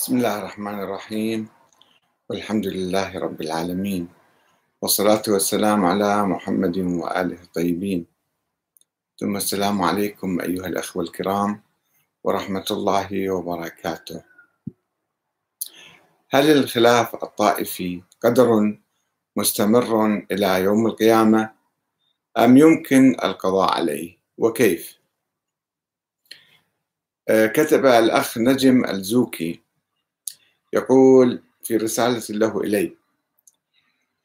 بسم الله الرحمن الرحيم. والحمد لله رب العالمين. والصلاة والسلام على محمد وآله الطيبين. ثم السلام عليكم أيها الأخوة الكرام ورحمة الله وبركاته. هل الخلاف الطائفي قدر مستمر إلى يوم القيامة أم يمكن القضاء عليه وكيف؟ آه، كتب الأخ نجم الزوكي يقول في رسالة له إلي.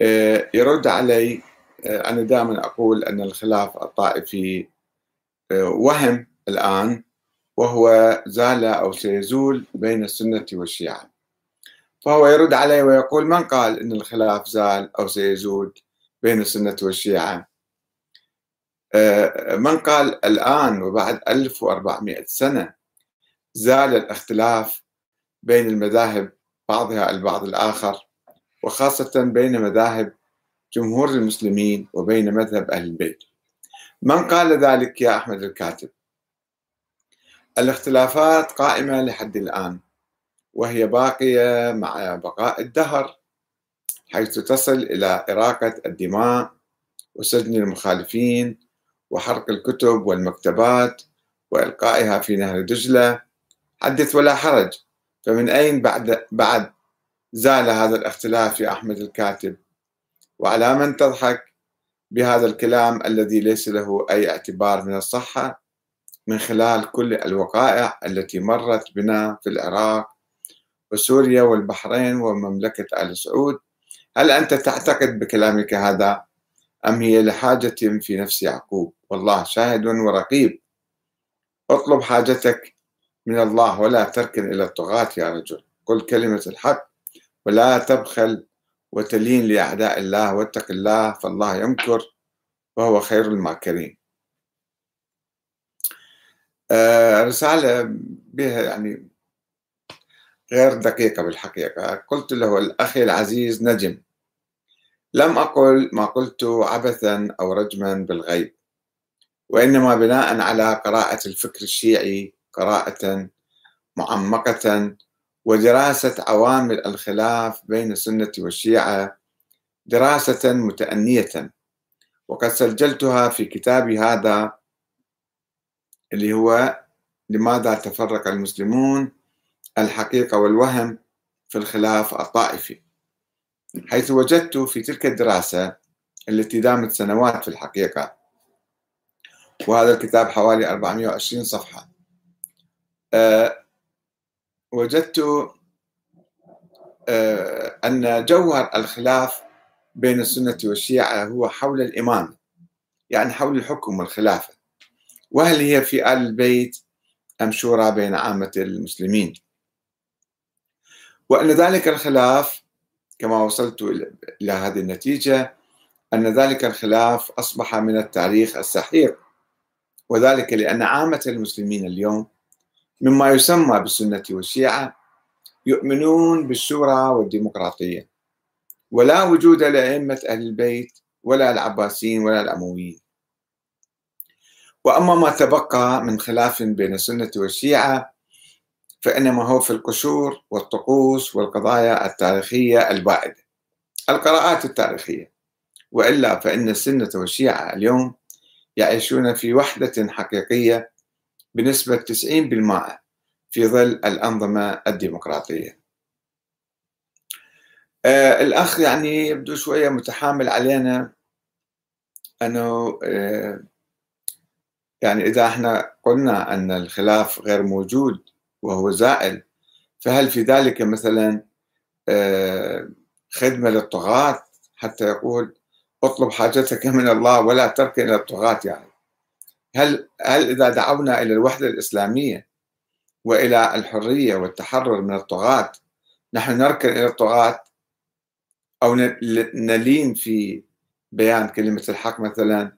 آه، يرد علي آه، أنا دائما أقول أن الخلاف الطائفي وهم الآن وهو زال أو سيزول بين السنة والشيعة. فهو يرد علي ويقول من قال أن الخلاف زال أو سيزول بين السنة والشيعة؟ من قال الآن وبعد 1400 سنة زال الاختلاف بين المذاهب بعضها البعض الآخر وخاصة بين مذاهب جمهور المسلمين وبين مذهب أهل البيت. من قال ذلك يا أحمد الكاتب؟ الاختلافات قائمة لحد الآن وهي باقية مع بقاء الدهر حيث تصل إلى إراقة الدماء وسجن المخالفين وحرق الكتب والمكتبات وإلقائها في نهر دجلة حدث ولا حرج. فمن أين بعد بعد زال هذا الاختلاف يا أحمد الكاتب؟ وعلى من تضحك بهذا الكلام الذي ليس له أي اعتبار من الصحة من خلال كل الوقائع التي مرت بنا في العراق وسوريا والبحرين ومملكة آل سعود؟ هل أنت تعتقد بكلامك هذا أم هي لحاجة في نفس يعقوب؟ والله شاهد ورقيب. اطلب حاجتك من الله ولا تركن إلى الطغاة يا رجل. قل كلمة الحق ولا تبخل وتلين لأعداء الله واتق الله فالله يمكر وهو خير الماكرين. آه رسالة بها يعني غير دقيقة بالحقيقة. قلت له الأخي العزيز نجم. لم أقل ما قلت عبثا أو رجما بالغيب وإنما بناء على قراءة الفكر الشيعي قراءة معمقة ودراسة عوامل الخلاف بين السنة والشيعة دراسة متأنية. وقد سجلتها في كتابي هذا اللي هو لماذا تفرق المسلمون الحقيقة والوهم في الخلاف الطائفي. حيث وجدت في تلك الدراسة التي دامت سنوات في الحقيقة وهذا الكتاب حوالي 420 صفحة. وجدت آه، أن جوهر الخلاف بين السنة والشيعة هو حول الإمامة يعني حول الحكم والخلافة. وهل هي في آل البيت أم شورى بين عامة المسلمين؟ وأن ذلك الخلاف كما وصلت إلى هذه النتيجة أن ذلك الخلاف أصبح من التاريخ السحيق. وذلك لأن عامة المسلمين اليوم مما يسمى بالسنة والشيعة يؤمنون بالشورى والديمقراطية. ولا وجود لأئمة أهل البيت ولا العباسيين ولا الأمويين. وأما ما تبقى من خلاف بين السنة والشيعة فإنما هو في القشور والطقوس والقضايا التاريخية البائدة. القراءات التاريخية. وإلا فإن السنة والشيعة اليوم يعيشون في وحدة حقيقية بنسبة 90% في ظل الأنظمة الديمقراطية. آه الأخ يعني يبدو شوية متحامل علينا أنه آه يعني إذا إحنا قلنا أن الخلاف غير موجود وهو زائل فهل في ذلك مثلا آه خدمة للطغاة؟ حتى يقول اطلب حاجتك من الله ولا تركن إلى الطغاة يعني. هل هل إذا دعونا إلى الوحدة الإسلامية وإلى الحرية والتحرر من الطغاة نحن نركن إلى الطغاة؟ أو نلين في بيان كلمة الحق مثلا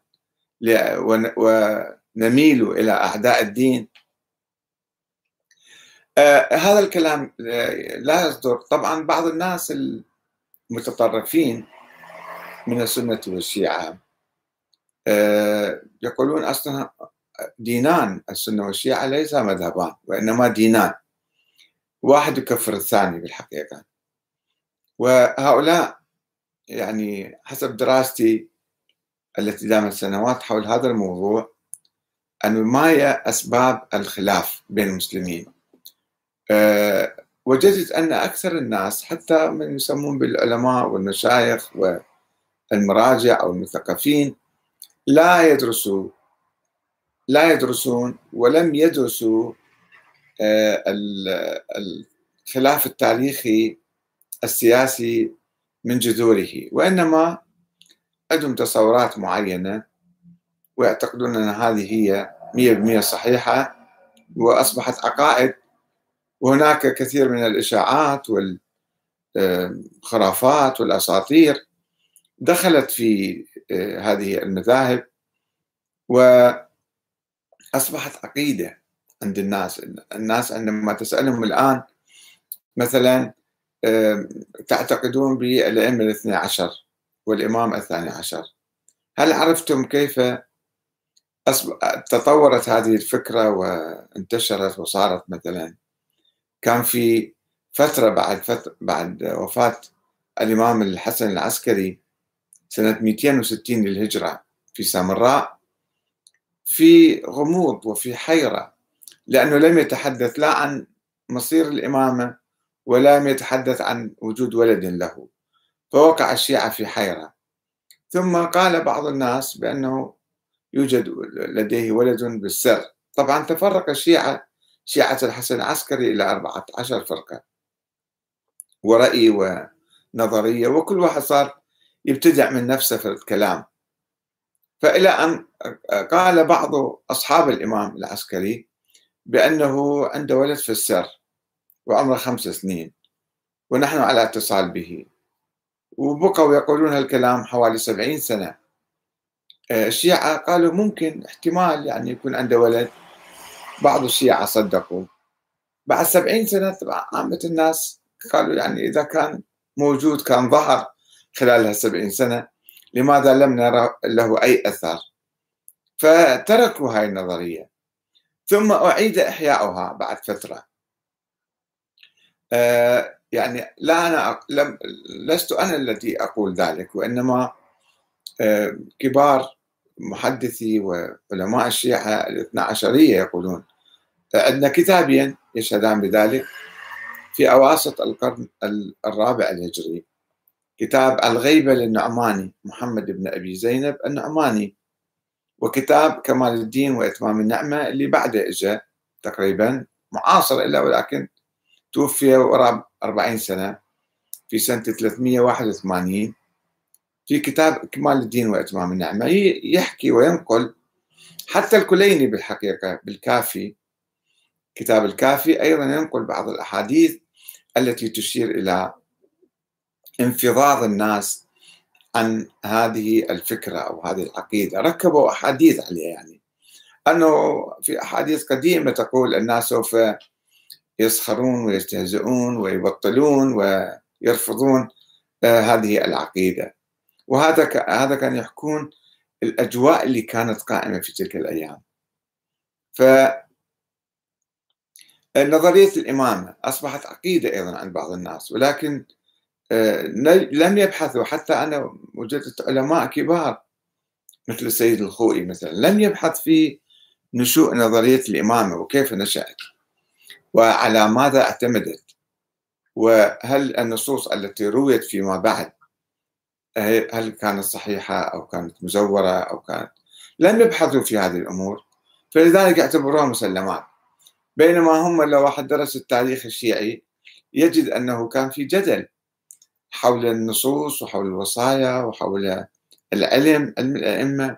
ونميل إلى أعداء الدين؟ آه هذا الكلام لا يصدر. طبعا بعض الناس المتطرفين من السنة والشيعة آه، يقولون أصلا دينان السنة والشيعة ليس مذهبان وإنما دينان. واحد يكفر الثاني بالحقيقة. وهؤلاء يعني حسب دراستي التي دامت سنوات حول هذا الموضوع أن ما هي أسباب الخلاف بين المسلمين. أه وجدت أن أكثر الناس حتى من يسمون بالعلماء والمشايخ والمراجع أو المثقفين لا يدرسوا لا يدرسون ولم يدرسوا أه الخلاف التاريخي السياسي من جذوره. وإنما عندهم تصورات معينة ويعتقدون أن هذه هي مية بالمية صحيحة وأصبحت عقائد. وهناك كثير من الإشاعات والخرافات والأساطير دخلت في آه، هذه المذاهب وأصبحت عقيدة عند الناس. الناس عندما تسألهم الآن مثلا تعتقدون بالأئمة الاثنى عشر والإمام الثاني عشر. هل عرفتم كيف تطورت هذه الفكرة وانتشرت وصارت مثلا؟ كان في فترة بعد فترة بعد وفاة الإمام الحسن العسكري سنة 260 للهجرة في سامراء في غموض وفي حيرة لأنه لم يتحدث لا عن مصير الإمامة ولم يتحدث عن وجود ولد له. فوقع الشيعة في حيرة. ثم قال بعض الناس بأنه يوجد لديه ولد بالسر. طبعا تفرق الشيعة شيعة الحسن العسكري إلى أربعة عشر فرقة. ورأي ونظرية وكل واحد صار يبتدع من نفسه في الكلام. فإلى أن قال بعض أصحاب الإمام العسكري بأنه عنده ولد في السر وعمره خمس سنين ونحن على اتصال به. وبقوا يقولون هالكلام حوالي سبعين سنة. الشيعة قالوا ممكن احتمال يعني يكون عنده ولد. بعض الشيعة صدقوا. بعد سبعين سنة عامة الناس قالوا يعني إذا كان موجود كان ظهر. خلال هالسبعين سنة لماذا لم نرى له أي أثر فتركوا هاي النظرية. ثم أعيد إحياؤها بعد فترة. آه، يعني لا أنا لم لست أنا الذي أقول ذلك وإنما آه، كبار محدثي وعلماء الشيعة الاثنى عشرية يقولون عندنا كتابين يشهدان بذلك في أواسط القرن الرابع الهجري. كتاب الغيبة للنعماني محمد بن أبي زينب النعماني. وكتاب كمال الدين وإتمام النعمة اللي بعده إجا تقريبا معاصر إلا ولكن توفي وراء 40 سنة في سنة 381 في كتاب كمال الدين وإتمام النعمة يحكي وينقل حتى الكليني بالحقيقة بالكافي. كتاب الكافي أيضا ينقل بعض الأحاديث التي تشير إلى انفضاض الناس عن هذه الفكرة أو هذه العقيدة. ركبوا أحاديث عليها يعني. أنه في أحاديث قديمة تقول الناس سوف يسخرون ويستهزئون ويبطلون ويرفضون آه، هذه العقيدة. وهذا هذا كان يحكون الأجواء اللي كانت قائمة في تلك الأيام. ف نظرية الإمامة أصبحت عقيدة أيضا عند بعض الناس ولكن لم يبحثوا. حتى أنا وجدت علماء كبار مثل السيد الخوئي مثلا لم يبحث في نشوء نظرية الإمامة وكيف نشأت وعلى ماذا اعتمدت وهل النصوص التي رويت فيما بعد هل كانت صحيحة أو كانت مزورة أو كانت؟ لم يبحثوا في هذه الأمور. فلذلك يعتبروها مسلمات. بينما هم لو واحد درس التاريخ الشيعي يجد أنه كان في جدل. حول النصوص وحول الوصايا وحول العلم علم الأئمة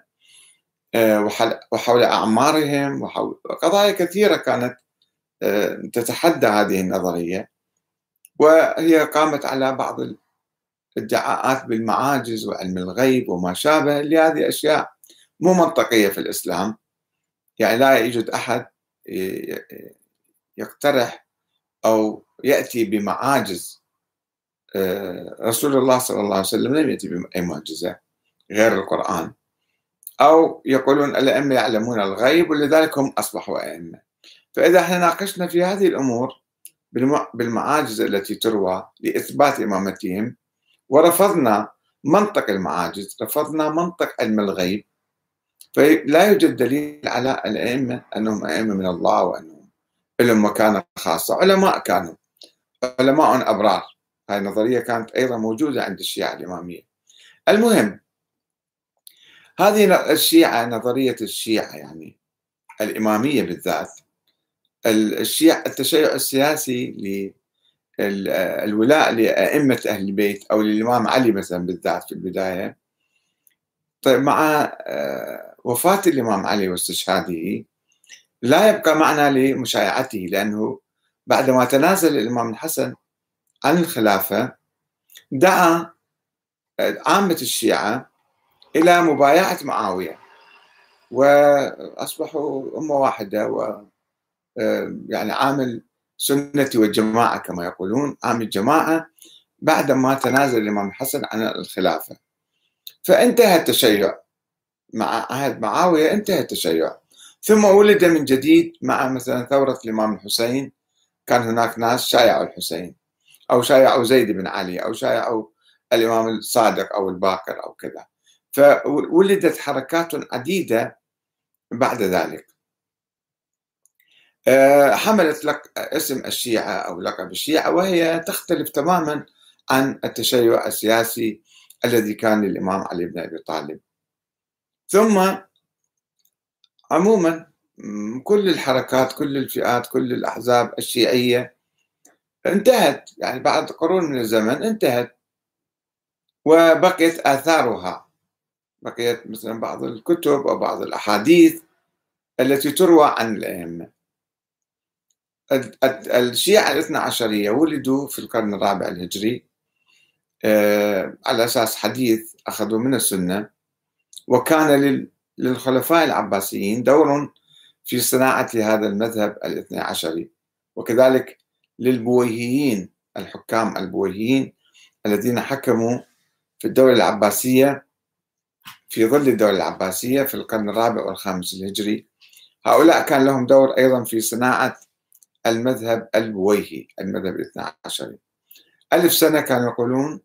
آه، وحول أعمارهم وحول قضايا كثيرة كانت آه، تتحدى هذه النظرية. وهي قامت على بعض الادعاءات بالمعاجز وعلم الغيب وما شابه لهذه أشياء مو منطقية في الإسلام. يعني لا يوجد أحد يقترح أو يأتي بمعاجز رسول الله صلى الله عليه وسلم لم يأتي بأي معجزة غير القرآن. أو يقولون الأئمة يعلمون الغيب ولذلك هم أصبحوا أئمة. فإذا إحنا ناقشنا في هذه الأمور بالمعاجز التي تروى لإثبات إمامتهم ورفضنا منطق المعاجز رفضنا منطق علم الغيب فلا يوجد دليل على الأئمة أنهم أئمة من الله وأنهم لهم مكانة خاصة علماء كانوا علماء أبرار. هاي النظرية كانت أيضا موجودة عند الشيعة الإمامية. المهم هذه الشيعة نظرية الشيعة يعني الإمامية بالذات الشيعة التشيع السياسي للولاء لأئمة أهل البيت أو للإمام علي مثلا بالذات في البداية. طيب مع آه، وفاة الإمام علي واستشهاده لا يبقى معنى لمشايعته لأنه بعدما تنازل الإمام الحسن عن الخلافة دعا عامة الشيعة إلى مبايعة معاوية وأصبحوا أمة واحدة و يعني عامل سنة والجماعة كما يقولون عامل الجماعة بعدما تنازل الإمام الحسن عن الخلافة. فانتهى التشيع مع عهد معاوية انتهى التشيع. ثم ولد من جديد مع مثلا ثورة الإمام الحسين كان هناك ناس شايعوا الحسين. أو شايعوا زيد بن علي أو شايعوا الإمام الصادق أو الباقر أو كذا. فولدت حركات عديدة بعد ذلك. آه، حملت لك اسم الشيعة أو لقب الشيعة وهي تختلف تماما عن التشيع السياسي الذي كان للإمام علي بن أبي طالب. ثم عموما كل الحركات كل الفئات كل الأحزاب الشيعية انتهت يعني بعد قرون من الزمن انتهت. وبقيت آثارها. بقيت مثلا بعض الكتب أو بعض الأحاديث التي تروى عن الأئمة. الشيعة الاثنى عشرية ولدوا في القرن الرابع الهجري. آه، على أساس حديث أخذوا من السنة. وكان للخلفاء العباسيين دور في صناعة هذا المذهب الاثنى عشري. وكذلك للبويهيين الحكام البويهيين الذين حكموا في الدولة العباسية في ظل الدولة العباسية في القرن الرابع والخامس الهجري. هؤلاء كان لهم دور أيضا في صناعة المذهب البويهي المذهب الاثنى عشري. ألف سنة كانوا يقولون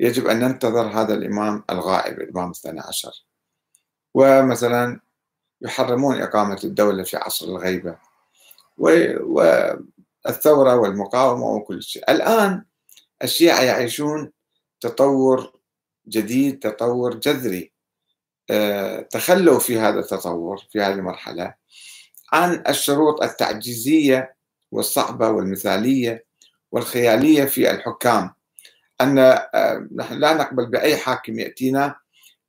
يجب أن ننتظر هذا الإمام الغائب الإمام الثاني عشر. ومثلا يحرمون إقامة الدولة في عصر الغيبة. والثورة والمقاومة وكل شيء. الآن الشيعة يعيشون تطور جديد تطور جذري. آه، تخلوا في هذا التطور في هذه المرحلة عن الشروط التعجيزية والصعبة والمثالية والخيالية في الحكام. أن آه، نحن لا نقبل بأي حاكم يأتينا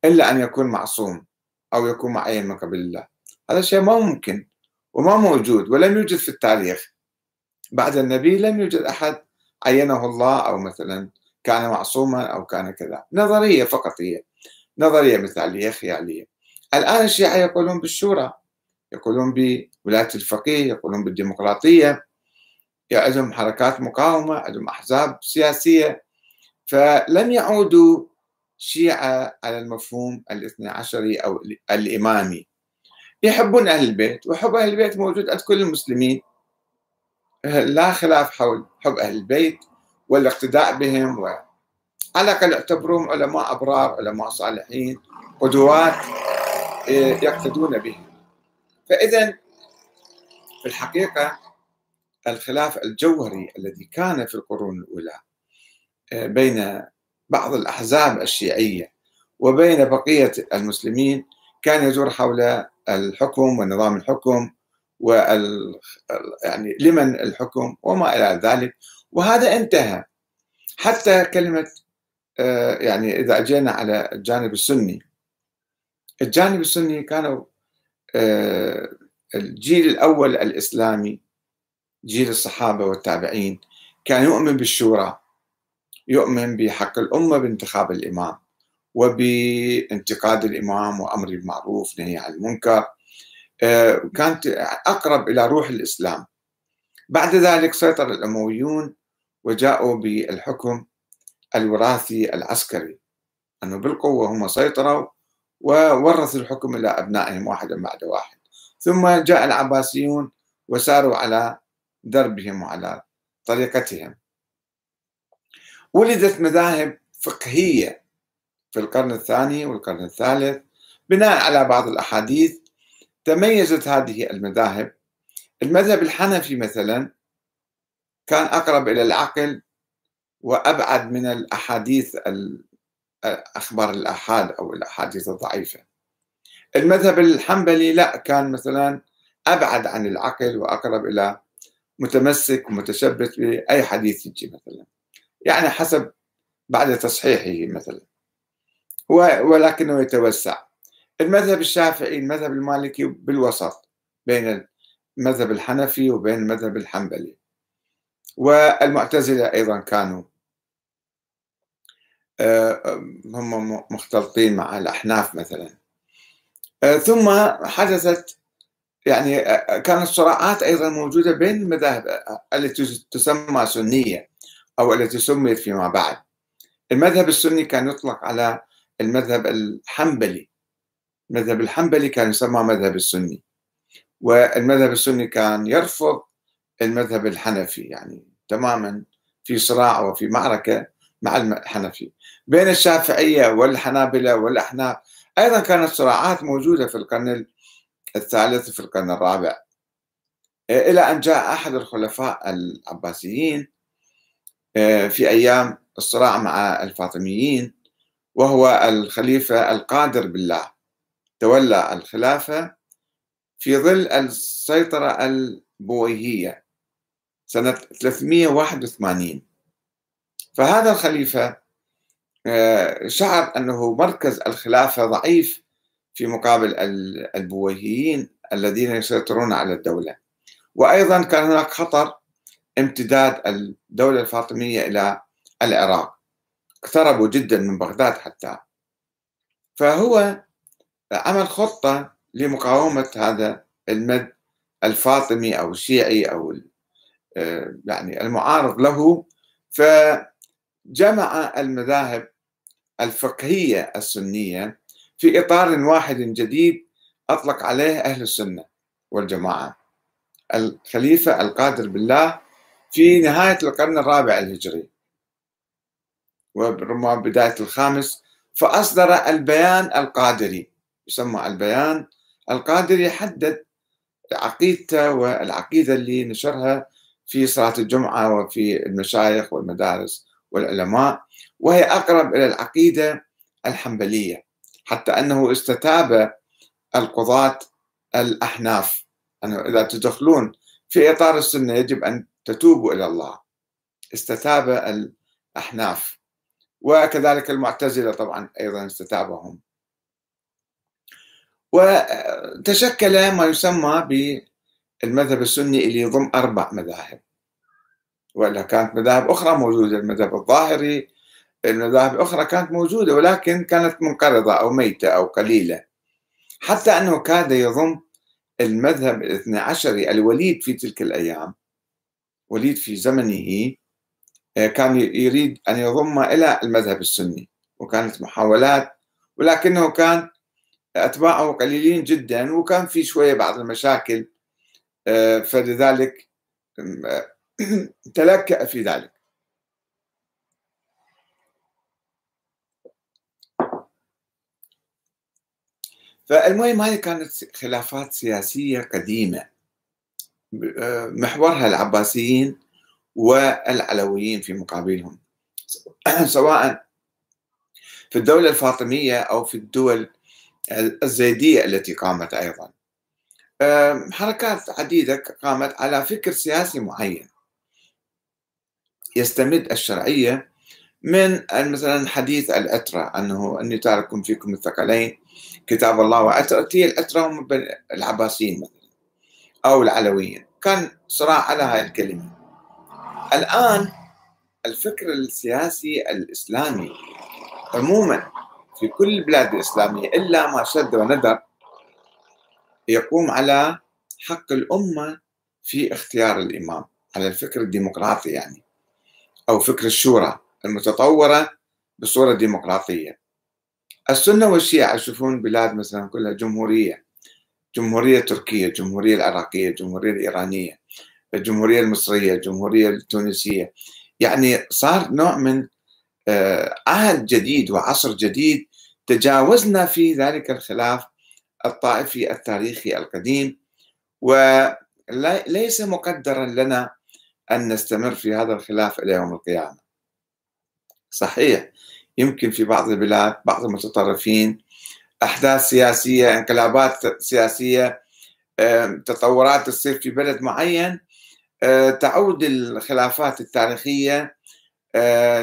إلا أن يكون معصوم أو يكون معين من قبل الله. هذا شيء ما ممكن وما موجود ولم يوجد في التاريخ. بعد النبي لم يوجد أحد عينه الله أو مثلا كان معصوما أو كان كذا. نظرية فقط هي. نظرية مثالية خيالية الآن الشيعة يقولون بالشورى يقولون بولاية الفقيه يقولون بالديمقراطية. عندهم حركات مقاومة عندهم أحزاب سياسية. فلم يعودوا شيعة على المفهوم الاثني عشري أو الإمامي. يحبون أهل البيت وحب أهل البيت موجود عند كل المسلمين. لا خلاف حول حب أهل البيت والاقتداء بهم و... على الأقل يعتبرون علماء أبرار علماء صالحين قدوات إيه، يقتدون بهم. فإذا في الحقيقة الخلاف الجوهري الذي كان في القرون الأولى آه، بين بعض الأحزاب الشيعية وبين بقية المسلمين كان يدور حول الحكم ونظام الحكم وال يعني لمن الحكم وما إلى ذلك وهذا انتهى. حتى كلمة آه، يعني إذا أجينا على الجانب السني. الجانب السني كانوا آه، الجيل الأول الإسلامي جيل الصحابة والتابعين كان يؤمن بالشورى يؤمن بحق الأمة بانتخاب الإمام وبانتقاد الإمام وأمر بالمعروف نهي عن المنكر. كانت أقرب إلى روح الإسلام. بعد ذلك سيطر الأمويون وجاءوا بالحكم الوراثي العسكري. أنه بالقوة هم سيطروا وورثوا الحكم إلى أبنائهم واحدا بعد واحد. ثم جاء العباسيون وساروا على دربهم وعلى طريقتهم. ولدت مذاهب فقهية في القرن الثاني والقرن الثالث بناء على بعض الأحاديث تميزت هذه المذاهب. المذهب الحنفي مثلا كان أقرب إلى العقل وأبعد من الأحاديث أخبار الآحاد أو الأحاديث الضعيفة. المذهب الحنبلي لا كان مثلا أبعد عن العقل وأقرب إلى متمسك ومتشبث بأي حديث يجي مثلا. يعني حسب بعد تصحيحه مثلا. ولكنه يتوسع. المذهب الشافعي المذهب المالكي بالوسط بين المذهب الحنفي وبين المذهب الحنبلي. والمعتزلة أيضا كانوا آه، هم مختلطين مع الأحناف مثلا. آه، ثم حدثت يعني آه، كانت صراعات أيضا موجودة بين المذاهب التي تسمى سنية أو التي سميت فيما بعد. المذهب السني كان يطلق على المذهب الحنبلي. المذهب الحنبلي كان يسمى مذهب السني والمذهب السني كان يرفض المذهب الحنفي يعني تماما في صراع وفي معركة مع الحنفي. بين الشافعية والحنابلة والأحناف أيضا كانت صراعات موجودة في القرن الثالث في القرن الرابع. إلى أن جاء أحد الخلفاء العباسيين آه، في أيام الصراع مع الفاطميين وهو الخليفة القادر بالله. تولى الخلافة في ظل السيطرة البويهية سنة 381 فهذا الخليفة آه، شعر أنه مركز الخلافة ضعيف في مقابل البويهيين الذين يسيطرون على الدولة. وأيضا كان هناك خطر امتداد الدولة الفاطمية إلى العراق. اقتربوا جدا من بغداد حتى. فهو عمل خطة لمقاومة هذا المد الفاطمي أو الشيعي أو آه، يعني المعارض له فجمع المذاهب الفقهية السنية في إطار واحد جديد أطلق عليه أهل السنة والجماعة. الخليفة القادر بالله في نهاية القرن الرابع الهجري وربما بداية الخامس فأصدر البيان القادري. يسمى البيان القادري يحدد عقيدته والعقيدة اللي نشرها في صلاة الجمعة وفي المشايخ والمدارس والعلماء وهي أقرب إلى العقيدة الحنبلية حتى أنه استتاب القضاة الأحناف. أنه إذا تدخلون في إطار السنة يجب أن تتوبوا إلى الله. استتاب الأحناف. وكذلك المعتزلة طبعا أيضا استتابهم. وتشكل ما يسمى بالمذهب السني اللي يضم أربع مذاهب. وإلا كانت مذاهب أخرى موجودة المذهب الظاهري المذاهب الأخرى كانت موجودة ولكن كانت منقرضة أو ميتة أو قليلة. حتى أنه كاد يضم المذهب الاثنى عشري الوليد في تلك الأيام وليد في زمنه آه، كان يريد أن يضم إلى المذهب السني وكانت محاولات ولكنه كان أتباعه قليلين جدا وكان في شوية بعض المشاكل آه، فلذلك آه، تلكأ في ذلك. فالمهم هذه كانت خلافات سياسية قديمة محورها العباسيين والعلويين في مقابلهم سواء في الدولة الفاطمية أو في الدول الزيدية التي قامت أيضا. حركات عديدة قامت على فكر سياسي معين. يستمد الشرعية من مثلا حديث الأترة أنه أني تارك فيكم الثقلين كتاب الله وأترتي الأترة هم العباسيين مثلا أو العلويين. كان صراع على هاي الكلمة. الآن الفكر السياسي الإسلامي عموما في كل البلاد الإسلامية إلا ما شد وندر يقوم على حق الأمة في اختيار الإمام على الفكر الديمقراطي يعني أو فكر الشورى المتطورة بصورة ديمقراطية. السنة والشيعة يشوفون بلاد مثلا كلها جمهورية جمهورية تركية جمهورية العراقية جمهورية الإيرانية الجمهورية المصرية الجمهورية التونسية. يعني صار نوع من عهد جديد وعصر جديد تجاوزنا في ذلك الخلاف الطائفي التاريخي القديم. وليس مقدرا لنا أن نستمر في هذا الخلاف إلى يوم القيامة. صحيح يمكن في بعض البلاد بعض المتطرفين أحداث سياسية انقلابات سياسية تطورات تصير في بلد معين آه، تعود الخلافات التاريخية آه،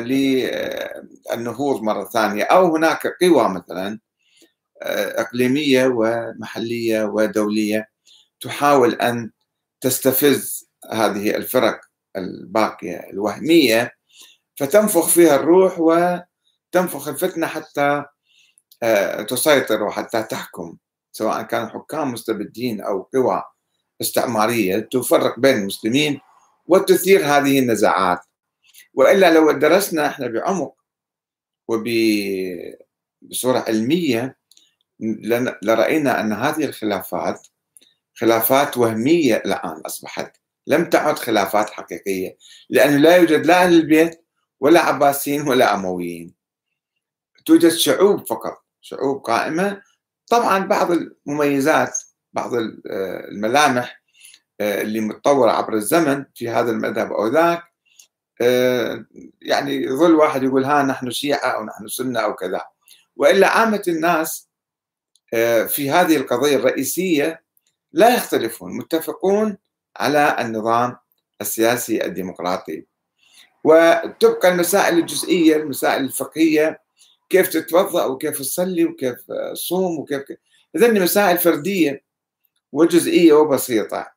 للنهوض مرة ثانية. أو هناك قوى مثلا آه، إقليمية ومحلية ودولية تحاول أن تستفز هذه الفرق الباقية الوهمية فتنفخ فيها الروح وتنفخ الفتنة حتى تسيطر وحتى تحكم سواء كانوا حكام مستبدين أو قوى استعمارية تفرق بين المسلمين وتثير هذه النزاعات. وإلا لو درسنا إحنا بعمق وبصورة علمية لرأينا أن هذه الخلافات خلافات وهمية الآن أصبحت. لم تعد خلافات حقيقية لأنه لا يوجد لا أهل البيت ولا عباسيين ولا أمويين. توجد شعوب فقط شعوب قائمة. طبعا بعض المميزات بعض الملامح آه، اللي متطورة عبر الزمن في هذا المذهب أو ذاك يعني يظل واحد يقول ها نحن شيعة أو نحن سنة أو كذا. وإلا عامة الناس آه، في هذه القضية الرئيسية لا يختلفون متفقون على النظام السياسي الديمقراطي. وتبقى المسائل الجزئية المسائل الفقهية كيف تتوضأ وكيف تصلي وكيف تصوم وكيف هذني مسائل فردية وجزئية وبسيطة.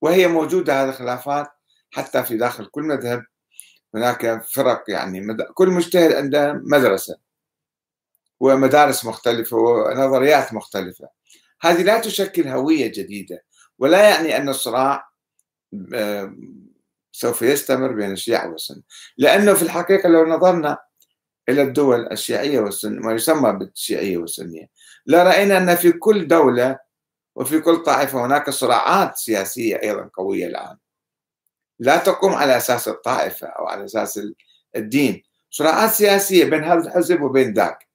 وهي موجودة هذه الخلافات حتى في داخل كل مذهب هناك فرق يعني كل مجتهد عنده مدرسة ومدارس مختلفة ونظريات مختلفة. هذه لا تشكل هوية جديدة ولا يعني أن الصراع سوف يستمر بين الشيعة والسنة. لأنه في الحقيقة لو نظرنا إلى الدول الشيعية والسنية ما يسمى بالشيعية والسنية لرأينا أن في كل دولة وفي كل طائفة هناك صراعات سياسية أيضا قوية الآن. لا تقوم على أساس الطائفة أو على أساس الدين. صراعات سياسية بين هذا الحزب وبين ذاك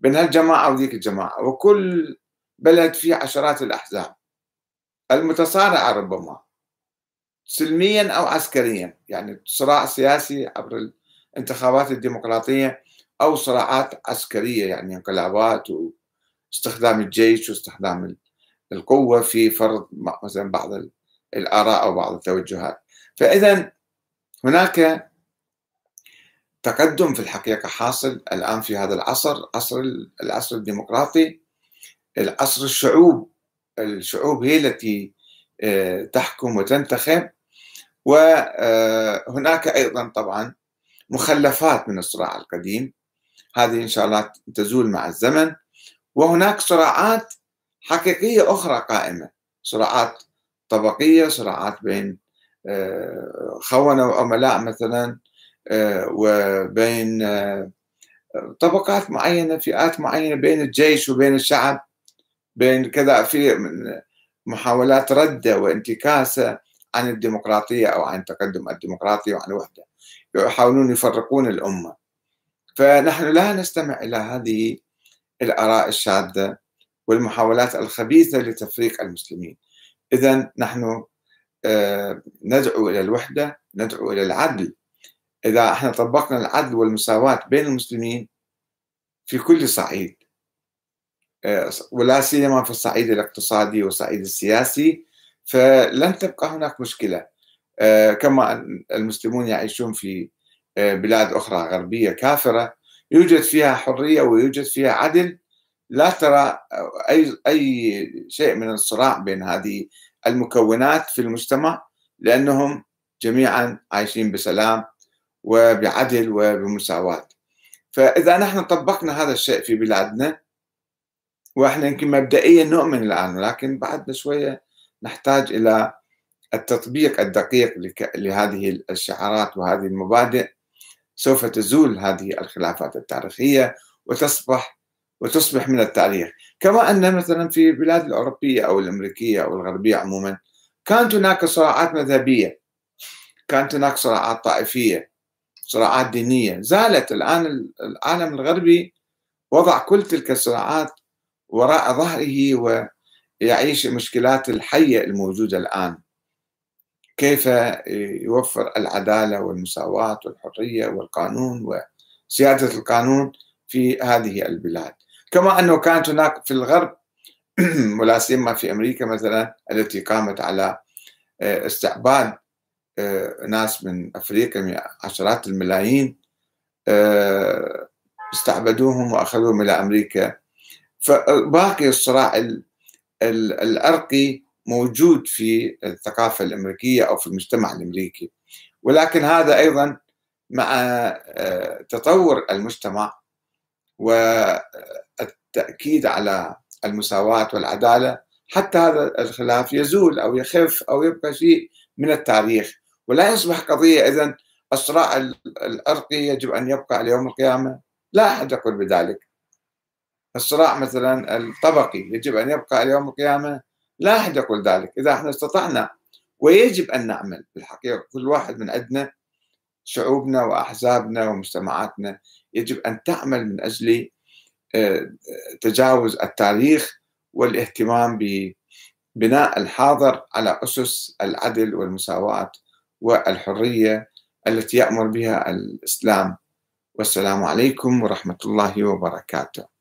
بين هالجماعة وذيك الجماعة وكل بلد فيه عشرات الأحزاب. المتصارعة ربما سلميا أو عسكريا يعني صراع سياسي عبر الانتخابات الديمقراطية أو صراعات عسكرية يعني انقلابات واستخدام الجيش واستخدام القوة في فرض مثلا بعض الآراء أو بعض التوجهات. فإذا هناك تقدم في الحقيقة حاصل الآن في هذا العصر عصر العصر الديمقراطي. العصر الشعوب الشعوب هي التي آه، تحكم وتنتخب. وهناك أيضا طبعا مخلفات من الصراع القديم. هذه إن شاء الله تزول مع الزمن. وهناك صراعات حقيقية أخرى قائمة. صراعات طبقية صراعات بين آه، خونة وعملاء مثلا آه، وبين آه، طبقات معينة فئات معينة بين الجيش وبين الشعب بين كذا في محاولات ردة وانتكاسة عن الديمقراطية أو عن التقدم الديمقراطي وعن الوحدة يحاولون يفرقون الأمة. فنحن لا نستمع إلى هذه الآراء الشاذة والمحاولات الخبيثة لتفريق المسلمين. إذا نحن ندعو إلى الوحدة ندعو إلى العدل. إذا إحنا طبقنا العدل والمساواة بين المسلمين في كل صعيد آه، ولا سيما في الصعيد الاقتصادي والصعيد السياسي فلن تبقى هناك مشكلة. آه، كما المسلمون يعيشون في بلاد أخرى غربية كافرة يوجد فيها حرية ويوجد فيها عدل. لا ترى أي أي شيء من الصراع بين هذه المكونات في المجتمع لأنهم جميعا عايشين بسلام وبعدل وبمساواة. فإذا نحن طبقنا هذا الشيء في بلادنا وإحنا يمكن مبدئيا نؤمن الآن ولكن بعدنا شوية نحتاج إلى التطبيق الدقيق لهذه الشعارات وهذه المبادئ. سوف تزول هذه الخلافات التاريخية وتصبح وتصبح من التاريخ كما أن مثلا في البلاد الأوروبية أو الأمريكية أو الغربية عموما كانت هناك صراعات مذهبية كانت هناك صراعات طائفية صراعات دينية. زالت الآن العالم الغربي وضع كل تلك الصراعات وراء ظهره ويعيش المشكلات الحية الموجودة الآن. كيف يوفر العدالة والمساواة والحرية والقانون وسيادة القانون في هذه البلاد؟ كما أنه كانت هناك في الغرب ولا سيما في أمريكا مثلا التي قامت على آه، استعباد آه، ناس من أفريقيا عشرات الملايين آه، استعبدوهم وأخذوهم إلى أمريكا. فباقي الصراع الأرقي موجود في الثقافة الأمريكية أو في المجتمع الأمريكي. ولكن هذا أيضا مع تطور المجتمع والتأكيد على المساواة والعدالة حتى هذا الخلاف يزول أو يخف أو يبقى شيء من التاريخ. ولا يصبح قضية إذا الصراع الأرقي يجب أن يبقى على يوم القيامة. لا أحد يقول بذلك. الصراع مثلا الطبقي يجب أن يبقى على يوم القيامة. لا أحد يقول ذلك. إذا إحنا استطعنا ويجب أن نعمل بالحقيقة كل واحد من عندنا شعوبنا وأحزابنا ومجتمعاتنا يجب أن تعمل من أجل تجاوز التاريخ والاهتمام ببناء الحاضر على أسس العدل والمساواة والحرية التي يأمر بها الإسلام. والسلام عليكم ورحمة الله وبركاته.